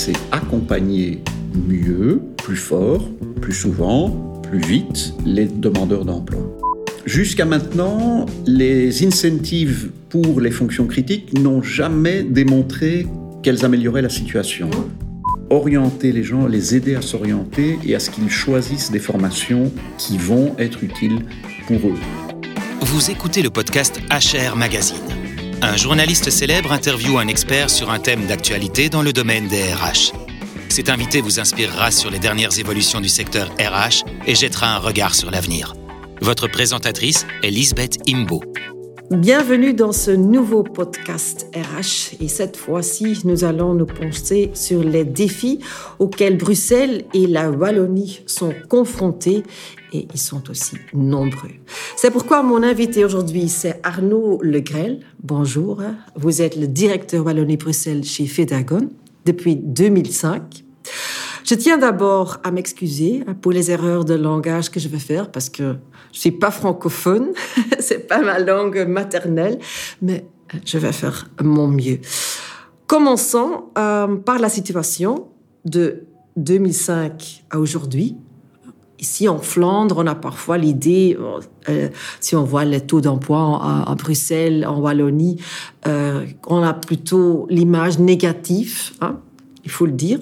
c'est accompagner mieux, plus fort, plus souvent, plus vite les demandeurs d'emploi. Jusqu'à maintenant, les incentives pour les fonctions critiques n'ont jamais démontré qu'elles amélioraient la situation. Orienter les gens, les aider à s'orienter et à ce qu'ils choisissent des formations qui vont être utiles pour eux. Vous écoutez le podcast HR Magazine. Un journaliste célèbre interviewe un expert sur un thème d'actualité dans le domaine des RH. Cet invité vous inspirera sur les dernières évolutions du secteur RH et jettera un regard sur l'avenir. Votre présentatrice est Lisbeth Imbo. Bienvenue dans ce nouveau podcast RH et cette fois-ci, nous allons nous pencher sur les défis auxquels Bruxelles et la Wallonie sont confrontés et ils sont aussi nombreux. C'est pourquoi mon invité aujourd'hui, c'est Arnaud Legrel. Bonjour, vous êtes le directeur Wallonie-Bruxelles chez Fedagon depuis 2005. Je tiens d'abord à m'excuser pour les erreurs de langage que je vais faire parce que je suis pas francophone, c'est pas ma langue maternelle, mais je vais faire mon mieux. Commençons euh, par la situation de 2005 à aujourd'hui. Ici en Flandre, on a parfois l'idée, euh, si on voit les taux d'emploi à, Bruxelles, en Wallonie, euh, on a plutôt l'image négative, hein, il faut le dire.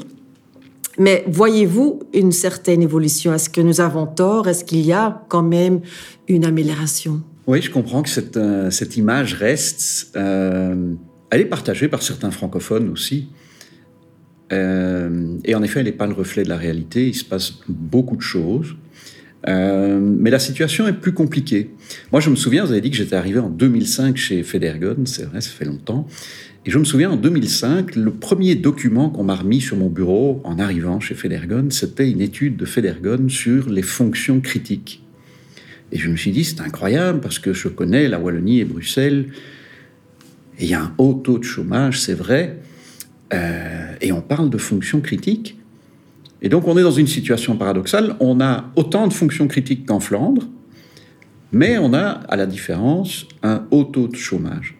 Mais voyez-vous une certaine évolution? Est-ce que nous avons tort? Est-ce qu'il y a quand même une amélioration? Oui, je comprends que cette, euh, image reste. Euh, elle est partagée par certains francophones aussi. Euh, et en effet, elle n'est pas le reflet de la réalité. Il se passe beaucoup de choses. mais la situation est plus compliquée. Moi, je me souviens, vous avez dit que j'étais arrivé en 2005 chez Federgon, c'est vrai, ça fait longtemps. Et je me souviens, en 2005, le premier document qu'on m'a remis sur mon bureau en arrivant chez Federgon, c'était une étude de Federgon sur les fonctions critiques. Et je me suis dit, c'est incroyable parce que je connais la Wallonie et Bruxelles. Et il y a un haut taux de chômage, c'est vrai. Euh, et on parle de fonctions critiques. Et donc on est dans une situation paradoxale. On a autant de fonctions critiques qu'en Flandre, mais on a, à la différence, un haut taux de chômage.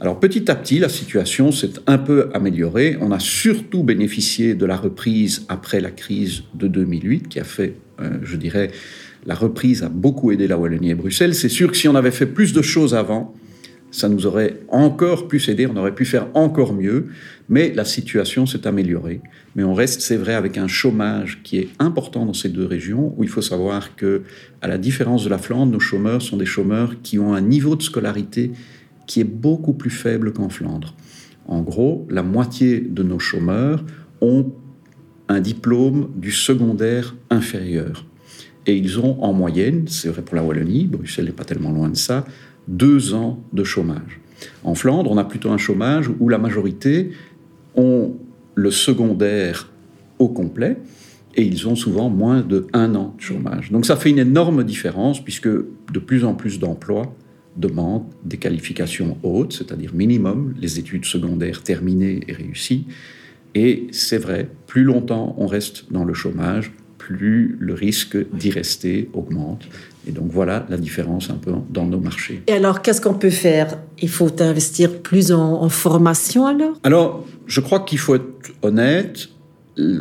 Alors petit à petit, la situation s'est un peu améliorée. On a surtout bénéficié de la reprise après la crise de 2008, qui a fait, euh, je dirais, la reprise a beaucoup aidé la Wallonie et Bruxelles. C'est sûr que si on avait fait plus de choses avant, ça nous aurait encore plus aidé, on aurait pu faire encore mieux, mais la situation s'est améliorée. Mais on reste, c'est vrai, avec un chômage qui est important dans ces deux régions, où il faut savoir que, à la différence de la Flandre, nos chômeurs sont des chômeurs qui ont un niveau de scolarité qui est beaucoup plus faible qu'en Flandre. En gros, la moitié de nos chômeurs ont un diplôme du secondaire inférieur. Et ils ont en moyenne, c'est vrai pour la Wallonie, Bruxelles n'est pas tellement loin de ça, deux ans de chômage. En Flandre, on a plutôt un chômage où la majorité ont le secondaire au complet et ils ont souvent moins de un an de chômage. Donc ça fait une énorme différence puisque de plus en plus d'emplois demande des qualifications hautes, c'est-à-dire minimum, les études secondaires terminées et réussies. Et c'est vrai, plus longtemps on reste dans le chômage, plus le risque d'y rester augmente. Et donc voilà la différence un peu dans nos marchés. Et alors, qu'est-ce qu'on peut faire? Il faut investir plus en, en formation alors? Alors, je crois qu'il faut être honnête.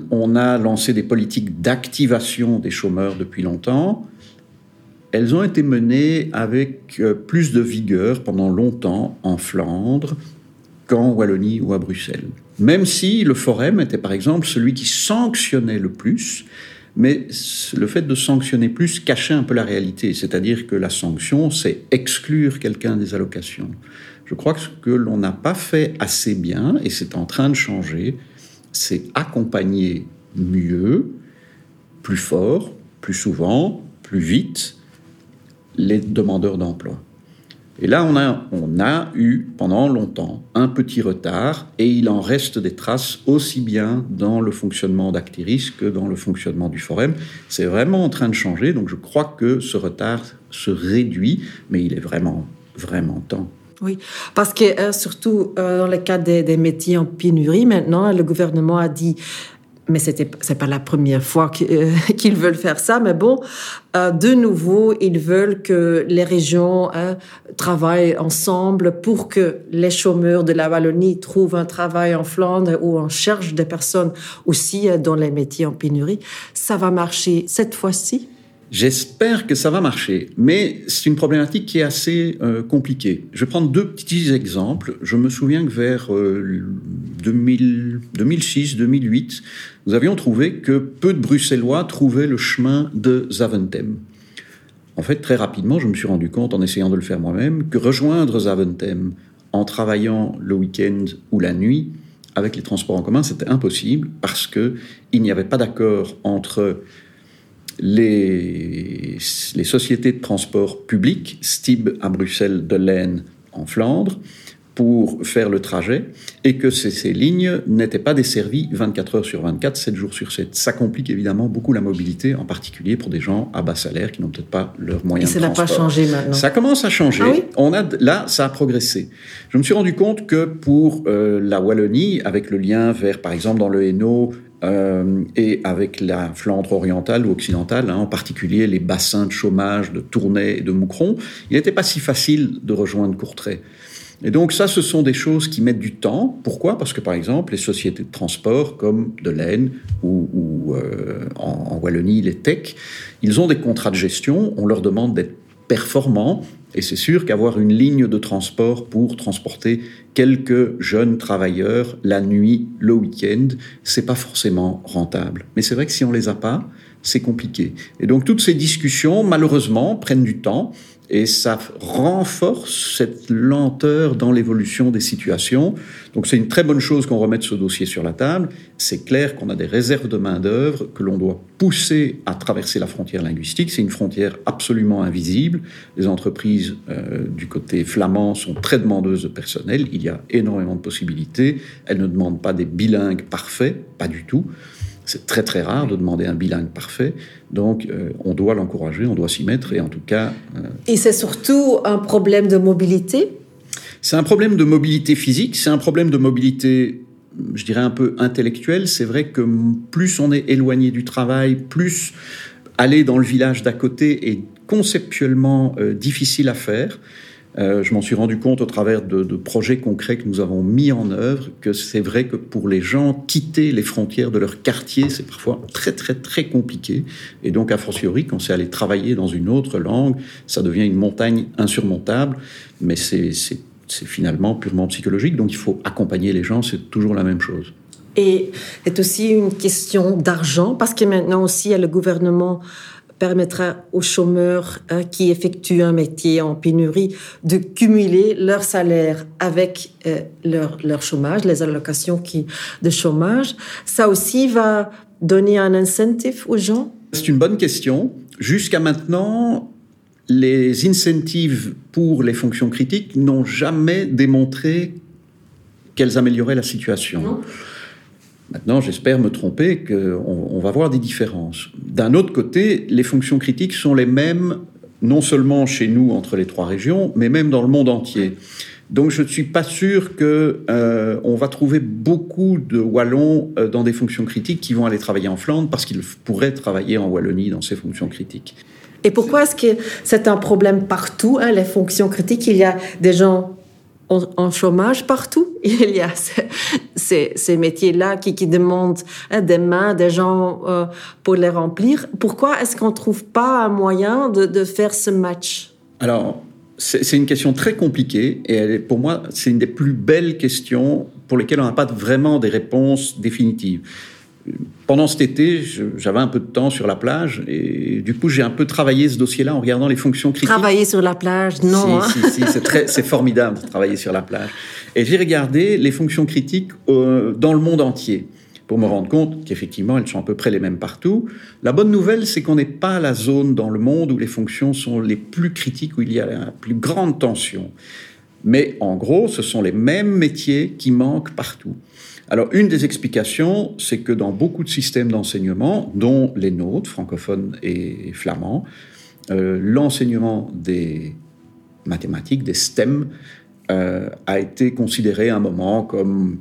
On a lancé des politiques d'activation des chômeurs depuis longtemps elles ont été menées avec euh, plus de vigueur pendant longtemps en Flandre qu'en Wallonie ou à Bruxelles. Même si le Forum était par exemple celui qui sanctionnait le plus, mais le fait de sanctionner plus cachait un peu la réalité, c'est-à-dire que la sanction, c'est exclure quelqu'un des allocations. Je crois que ce que l'on n'a pas fait assez bien, et c'est en train de changer, c'est accompagner mieux, plus fort, plus souvent, plus vite, les demandeurs d'emploi. Et là, on a, eu pendant longtemps un petit retard et il en reste des traces aussi bien dans le fonctionnement d'Actiris que dans le fonctionnement du Forum. C'est vraiment en train de changer, donc je crois que ce retard se réduit, mais il est vraiment, vraiment temps. Oui, parce que euh, surtout euh, dans le cas des, métiers en pénurie, maintenant, le gouvernement a dit mais c'était c'est pas la première fois euh, qu'ils veulent faire ça. Mais bon, euh, de nouveau, ils veulent que les régions hein, travaillent ensemble pour que les chômeurs de la Wallonie trouvent un travail en Flandre ou on cherche des personnes aussi euh, dans les métiers en pénurie. Ça va marcher cette fois-ci. J'espère que ça va marcher, mais c'est une problématique qui est assez euh, compliquée. Je vais prendre deux petits exemples. Je me souviens que vers 2006-2008, nous avions trouvé que peu de Bruxellois trouvaient le chemin de Zaventem. En fait, très rapidement, je me suis rendu compte, en essayant de le faire moi-même, que rejoindre Zaventem en travaillant le week-end ou la nuit avec les transports en commun, c'était impossible parce qu'il n'y avait pas d'accord entre les, les sociétés de transport public, Stib à Bruxelles, de l'Aisne en Flandre, pour faire le trajet, et que ces, ces lignes n'étaient pas desservies 24 heures sur 24, 7 jours sur 7. Ça complique évidemment beaucoup la mobilité, en particulier pour des gens à bas salaire qui n'ont peut-être pas leurs moyens Et de ça n'a transport. pas changé maintenant. Ça commence à changer. Ah oui? On a là, ça a progressé. Je me suis rendu compte que pour euh, la Wallonie, avec le lien vers, par exemple, dans le Hainaut euh, et avec la Flandre orientale ou occidentale, hein, en particulier les bassins de chômage de Tournai et de Moucron, il n'était pas si facile de rejoindre Courtrai. Et donc ça, ce sont des choses qui mettent du temps. Pourquoi? Parce que par exemple, les sociétés de transport comme de l'Aisne ou, ou euh, en, en Wallonie, les TEC, ils ont des contrats de gestion. On leur demande d'être performants. Et c'est sûr qu'avoir une ligne de transport pour transporter quelques jeunes travailleurs la nuit, le week-end, c'est pas forcément rentable. Mais c'est vrai que si on les a pas, c'est compliqué. Et donc toutes ces discussions, malheureusement, prennent du temps et ça renforce cette lenteur dans l'évolution des situations. Donc c'est une très bonne chose qu'on remette ce dossier sur la table. C'est clair qu'on a des réserves de main-d'œuvre que l'on doit pousser à traverser la frontière linguistique. C'est une frontière absolument invisible. Les entreprises euh, du côté flamand sont très demandeuses de personnel. Il y a énormément de possibilités. Elles ne demandent pas des bilingues parfaits, pas du tout. C'est très très rare de demander un bilingue parfait, donc euh, on doit l'encourager, on doit s'y mettre, et en tout cas, euh, Et c'est surtout un problème de mobilité? c'est un problème de mobilité physique, c'est un problème de mobilité, je dirais un peu intellectuelle. C'est vrai que plus on est éloigné du travail, plus aller dans le village d'à côté est conceptuellement euh, difficile à faire. Euh, je m'en suis rendu compte au travers de, de, projets concrets que nous avons mis en œuvre que c'est vrai que pour les gens, quitter les frontières de leur quartier, c'est parfois très très très compliqué. Et donc, a fortiori, quand c'est aller travailler dans une autre langue, ça devient une montagne insurmontable. Mais c'est finalement purement psychologique. Donc, il faut accompagner les gens, c'est toujours la même chose. Et c'est aussi une question d'argent, parce que maintenant aussi, le gouvernement permettra aux chômeurs hein, qui effectuent un métier en pénurie de cumuler leur salaire avec euh, leur, leur chômage, les allocations qui, de chômage. Ça aussi va donner un incentive aux gens? C'est une bonne question. Jusqu'à maintenant, les incentives pour les fonctions critiques n'ont jamais démontré qu'elles amélioraient la situation. Non. Maintenant, j'espère me tromper, qu'on on va voir des différences. D'un autre côté, les fonctions critiques sont les mêmes, non seulement chez nous, entre les trois régions, mais même dans le monde entier. Donc, je ne suis pas sûr que euh, on va trouver beaucoup de Wallons euh, dans des fonctions critiques qui vont aller travailler en Flandre parce qu'ils pourraient travailler en Wallonie dans ces fonctions critiques. Et pourquoi est-ce que c'est un problème partout, hein, les fonctions critiques? Il y a des gens en, chômage partout. Il y a ces, métiers-là qui, demandent hein, des mains, des gens euh, pour les remplir. Pourquoi est-ce qu'on ne trouve pas un moyen de, faire ce match? Alors, c'est une question très compliquée et pour moi, c'est une des plus belles questions pour lesquelles on n'a pas vraiment des réponses définitives. Pendant cet été, j'avais un peu de temps sur la plage et du coup, j'ai un peu travaillé ce dossier-là en regardant les fonctions critiques. Travailler sur la plage, non. Si, hein si, si c'est très, c'est formidable de travailler sur la plage. Et j'ai regardé les fonctions critiques euh, dans le monde entier pour me rendre compte qu'effectivement, elles sont à peu près les mêmes partout. La bonne nouvelle, c'est qu'on n'est pas la zone dans le monde où les fonctions sont les plus critiques, où il y a la plus grande tension. Mais en gros, ce sont les mêmes métiers qui manquent partout. Alors, une des explications, c'est que dans beaucoup de systèmes d'enseignement, dont les nôtres, francophones et flamands, euh, l'enseignement des mathématiques, des STEM, euh, a été considéré à un moment comme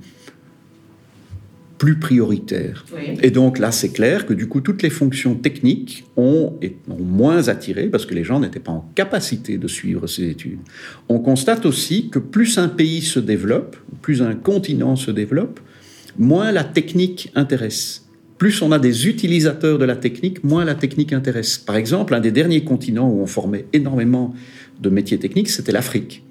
plus prioritaires. Et donc là, c'est clair que du coup, toutes les fonctions techniques ont, ont moins attiré parce que les gens n'étaient pas en capacité de suivre ces études. On constate aussi que plus un pays se développe, plus un continent se développe, moins la technique intéresse. Plus on a des utilisateurs de la technique, moins la technique intéresse. Par exemple, un des derniers continents où on formait énormément de métiers techniques, c'était l'Afrique.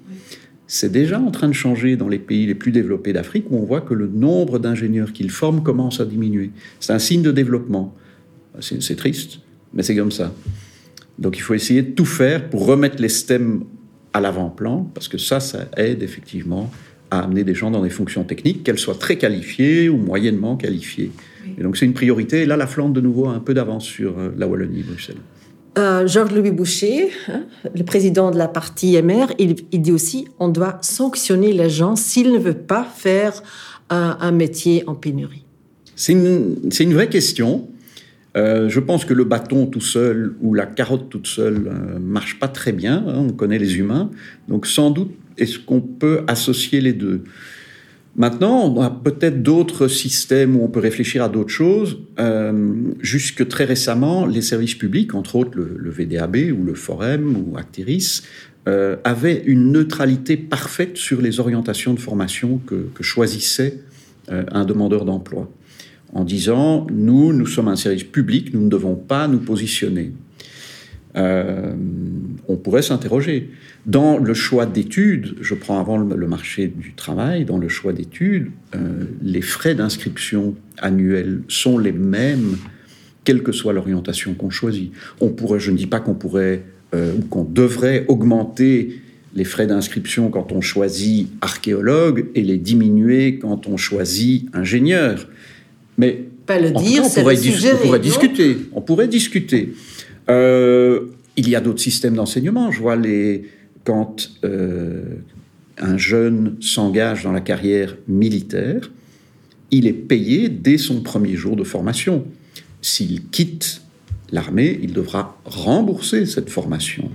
C'est déjà en train de changer dans les pays les plus développés d'Afrique où on voit que le nombre d'ingénieurs qu'ils forment commence à diminuer. C'est un signe de développement. C'est triste, mais c'est comme ça. Donc il faut essayer de tout faire pour remettre les STEM à l'avant-plan, parce que ça, ça aide effectivement à amener des gens dans des fonctions techniques, qu'elles soient très qualifiées ou moyennement qualifiées. Et donc c'est une priorité. Et là, la Flandre, de nouveau, a un peu d'avance sur euh, la Wallonie-Bruxelles. Euh, Georges-Louis Boucher, hein, le président de la partie MR, il, dit aussi on doit sanctionner les gens s'ils ne veulent pas faire un, métier en pénurie. C'est une, une, vraie question. Euh, je pense que le bâton tout seul ou la carotte toute seule ne marche pas très bien. Hein, on connaît les humains. Donc sans doute, est-ce qu'on peut associer les deux? Maintenant, on a peut-être d'autres systèmes où on peut réfléchir à d'autres choses. Euh, jusque très récemment, les services publics, entre autres le, VDAB ou le Forum ou Actiris, euh, avaient une neutralité parfaite sur les orientations de formation que, choisissait euh, un demandeur d'emploi, en disant nous, nous sommes un service public, nous ne devons pas nous positionner. On pourrait s'interroger. Dans le choix d'études, je prends avant le marché du travail, dans le choix d'études, euh, les frais d'inscription annuels sont les mêmes, quelle que soit l'orientation qu'on choisit. On pourrait, je ne dis pas qu'on pourrait euh, ou qu'on devrait augmenter les frais d'inscription quand on choisit archéologue et les diminuer quand on choisit ingénieur. Mais pas le dire, on, pourrait, on pourrait discuter. On pourrait discuter. Euh, il y a d'autres systèmes d'enseignement. Je vois les, quand euh, un jeune s'engage dans la carrière militaire, il est payé dès son premier jour de formation. S'il quitte l'armée, il devra rembourser cette formation.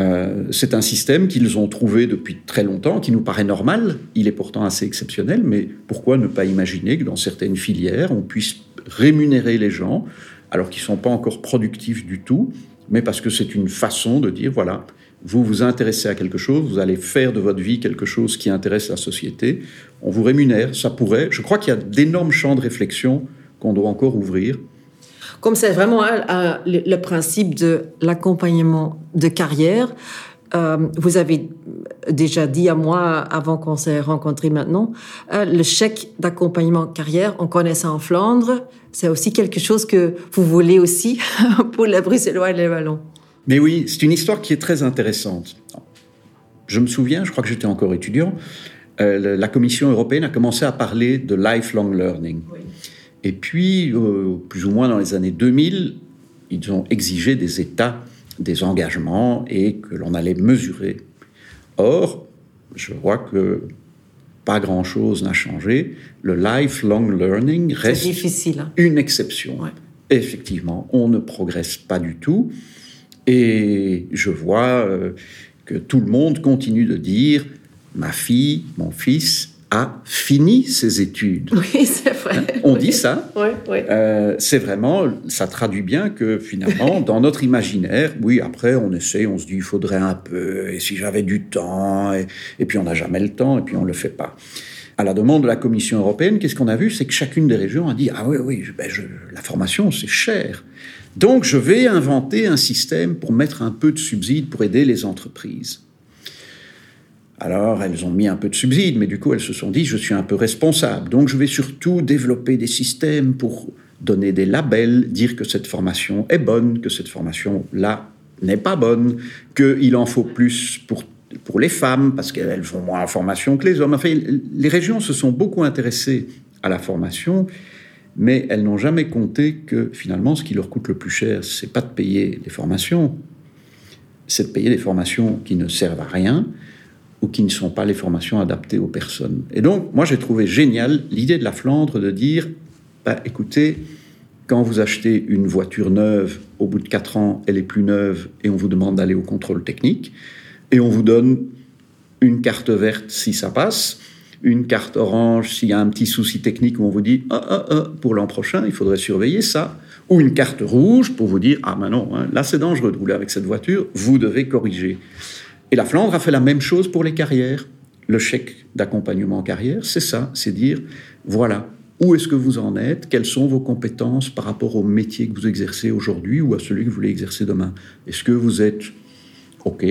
Euh, c'est un système qu'ils ont trouvé depuis très longtemps, qui nous paraît normal. Il est pourtant assez exceptionnel, mais pourquoi ne pas imaginer que dans certaines filières, on puisse rémunérer les gens alors qu'ils ne sont pas encore productifs du tout, mais parce que c'est une façon de dire, voilà, vous vous intéressez à quelque chose, vous allez faire de votre vie quelque chose qui intéresse la société, on vous rémunère, ça pourrait. Je crois qu'il y a d'énormes champs de réflexion qu'on doit encore ouvrir. Comme c'est vraiment le principe de l'accompagnement de carrière, euh, vous avez déjà dit à moi, avant qu'on s'est rencontrés maintenant, euh, le chèque d'accompagnement carrière, on connaît ça en Flandre, c'est aussi quelque chose que vous voulez aussi pour les Bruxellois et les Wallons. Mais oui, c'est une histoire qui est très intéressante. Je me souviens, je crois que j'étais encore étudiant, euh, la Commission européenne a commencé à parler de lifelong learning. Et puis, plus ou moins dans les années 2000, ils ont exigé des États des engagements et que l'on allait mesurer. Or, je vois que pas grand-chose n'a changé. Le lifelong learning reste hein. une exception. Effectivement, on ne progresse pas du tout. Et je vois euh, que tout le monde continue de dire ma fille, mon fils a fini ses études. Oui, c'est vrai. On dit ça. Oui, oui. Euh, c'est vraiment, ça traduit bien que finalement, dans notre imaginaire, oui, après, on essaie, on se dit, il faudrait un peu, et si j'avais du temps, et, puis on n'a jamais le temps, et puis on ne le fait pas. À la demande de la Commission européenne, qu'est-ce qu'on a vu? C'est que chacune des régions a dit, ah oui, oui, ben la formation, c'est cher. Donc je vais inventer un système pour mettre un peu de subsides pour aider les entreprises. Alors elles ont mis un peu de subsides, mais du coup elles se sont dit je suis un peu responsable, donc je vais surtout développer des systèmes pour donner des labels, dire que cette formation est bonne, que cette formation-là n'est pas bonne, qu'il en faut plus pour, pour les femmes, parce qu'elles font moins de formation que les hommes. Enfin, les régions se sont beaucoup intéressées à la formation, mais elles n'ont jamais compté que finalement, ce qui leur coûte le plus cher, c'est pas de payer les formations, c'est de payer des formations qui ne servent à rien ou qui ne sont pas les formations adaptées aux personnes. Et donc, moi, j'ai trouvé génial l'idée de la Flandre de dire, bah, écoutez, quand vous achetez une voiture neuve, au bout de 4 ans, elle est plus neuve et on vous demande d'aller au contrôle technique, et on vous donne une carte verte si ça passe, une carte orange s'il y a un petit souci technique où on vous dit ah, ah, ah, pour l'an prochain, il faudrait surveiller ça. Ou une carte rouge pour vous dire ah ben non, hein, là c'est dangereux de rouler avec cette voiture, vous devez corriger. Et la Flandre a fait la même chose pour les carrières. Le chèque d'accompagnement en carrière, c'est ça, c'est dire voilà, où est-ce que vous en êtes Quelles sont vos compétences par rapport au métier que vous exercez aujourd'hui ou à celui que vous voulez exercer demain. Est-ce que vous êtes OK,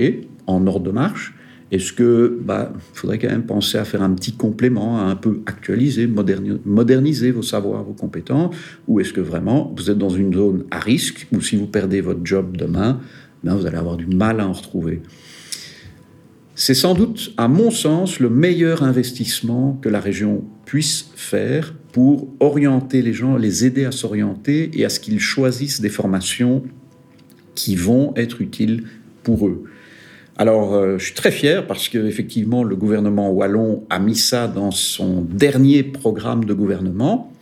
en ordre de marche? Est-ce que bah, faudrait quand même penser à faire un petit complément, à un peu actualiser, moderniser vos savoirs, vos compétences, ou est-ce que vraiment vous êtes dans une zone à risque où si vous perdez votre job demain, ben vous allez avoir du mal à en retrouver? C'est sans doute, à mon sens, le meilleur investissement que la région puisse faire pour orienter les gens, les aider à s'orienter et à ce qu'ils choisissent des formations qui vont être utiles pour eux. Alors, euh, je suis très fier parce qu'effectivement, le gouvernement wallon a mis ça dans son dernier programme de gouvernement.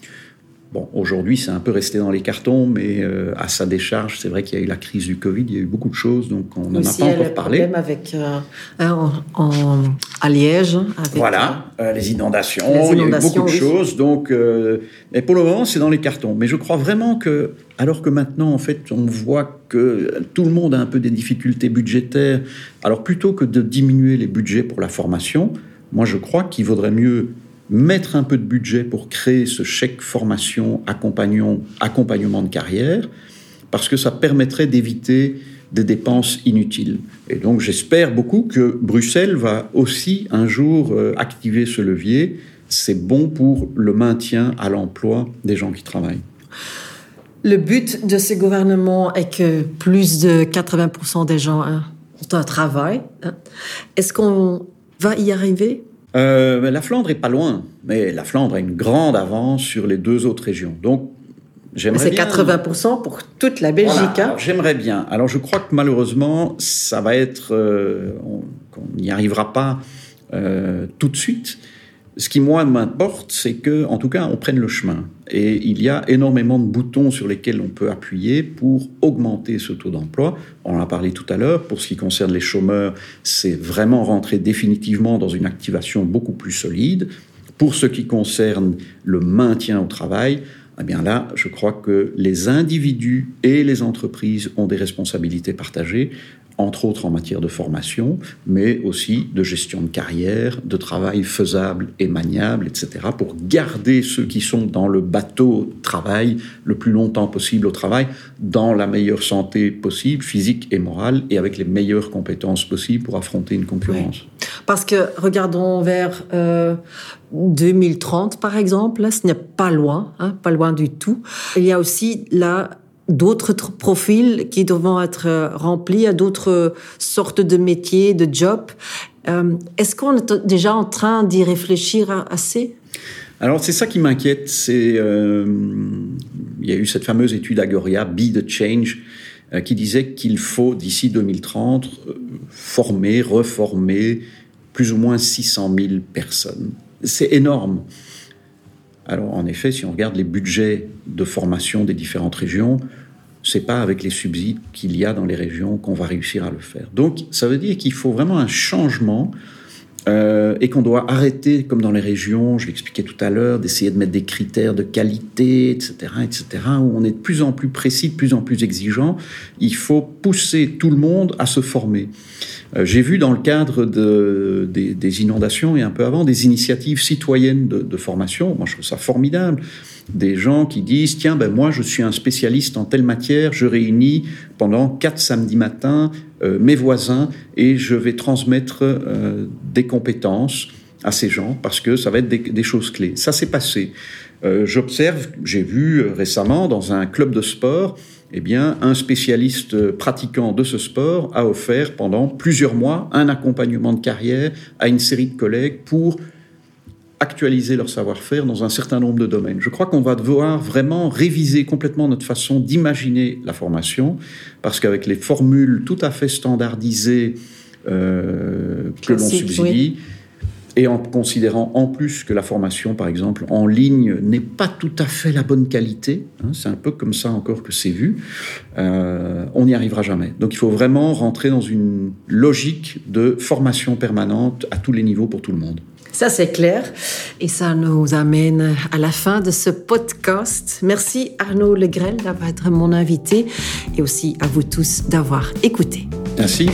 Bon, aujourd'hui, c'est un peu resté dans les cartons, mais euh, à sa décharge, c'est vrai qu'il y a eu la crise du Covid, il y a eu beaucoup de choses, donc on n'en a pas encore parlé. Même avec euh, en, à Liège. voilà, euh, les, inondations, il y a eu beaucoup de choses. Donc, mais pour le moment, c'est dans les cartons. Mais je crois vraiment que, alors que maintenant, en fait, on voit que tout le monde a un peu des difficultés budgétaires, alors plutôt que de diminuer les budgets pour la formation, moi, je crois qu'il vaudrait mieux mettre un peu de budget pour créer ce chèque formation accompagnement, de carrière, parce que ça permettrait d'éviter des dépenses inutiles. Et donc j'espère beaucoup que Bruxelles va aussi un jour euh, activer ce levier. C'est bon pour le maintien à l'emploi des gens qui travaillent. Le but de ce gouvernement est que plus de 80% des gens hein, ont un travail. Hein. Est-ce qu'on va y arriver? Euh, la Flandre est pas loin, mais la Flandre a une grande avance sur les deux autres régions. Donc, j'aimerais C'est 80% pour toute la Belgique. Hein. J'aimerais bien. Alors, je crois que malheureusement, ça va être, euh, on n'y arrivera pas euh, tout de suite. Ce qui, moi, m'importe, c'est que, en tout cas, on prenne le chemin. Et il y a énormément de boutons sur lesquels on peut appuyer pour augmenter ce taux d'emploi. On en a parlé tout à l'heure. Pour ce qui concerne les chômeurs, c'est vraiment rentrer définitivement dans une activation beaucoup plus solide. Pour ce qui concerne le maintien au travail, eh bien là, je crois que les individus et les entreprises ont des responsabilités partagées entre autres en matière de formation, mais aussi de gestion de carrière, de travail faisable et maniable, etc., pour garder ceux qui sont dans le bateau travail le plus longtemps possible au travail, dans la meilleure santé possible, physique et morale, et avec les meilleures compétences possibles pour affronter une concurrence. Parce que regardons vers 2030, euh, par exemple, là, ce n'est pas loin, hein, pas loin du tout. Il y a aussi là d'autres profils qui devront être euh, remplis à d'autres sortes de métiers, de jobs. Euh, est-ce qu'on est déjà en train d'y réfléchir assez? Alors c'est ça qui m'inquiète, c'est euh, il y a eu cette fameuse étude Agoria, Be the Change, qui disait qu'il faut d'ici 2030 former, reformer plus ou moins 600 000 personnes. C'est énorme. Alors en effet, si on regarde les budgets de formation des différentes régions, c'est pas avec les subsides qu'il y a dans les régions qu'on va réussir à le faire. Donc ça veut dire qu'il faut vraiment un changement euh, et qu'on doit arrêter, comme dans les régions, je l'expliquais tout à l'heure, d'essayer de mettre des critères de qualité, etc., etc., où on est de plus en plus précis, de plus en plus exigeant. Il faut pousser tout le monde à se former. Euh, j'ai vu dans le cadre de, des, inondations et un peu avant des initiatives citoyennes de, de formation. Moi, je trouve ça formidable des gens qui disent tiens ben moi je suis un spécialiste en telle matière je réunis pendant quatre samedis matins mes voisins et je vais transmettre euh, des compétences à ces gens parce que ça va être des, choses clés. Ça s'est passé. Euh, j'observe j'ai vu récemment dans un club de sport eh bien, un spécialiste pratiquant de ce sport a offert pendant plusieurs mois un accompagnement de carrière à une série de collègues pour actualiser leur savoir-faire dans un certain nombre de domaines. Je crois qu'on va devoir vraiment réviser complètement notre façon d'imaginer la formation, parce qu'avec les formules tout à fait standardisées euh, que l'on subsidie, et en considérant en plus que la formation, par exemple, en ligne n'est pas tout à fait la bonne qualité, hein, c'est un peu comme ça encore que c'est vu, euh, on n'y arrivera jamais. Donc il faut vraiment rentrer dans une logique de formation permanente à tous les niveaux pour tout le monde. Ça, c'est clair. Et ça nous amène à la fin de ce podcast. Merci Arnaud Legrel d'avoir été mon invité et aussi à vous tous d'avoir écouté. Merci.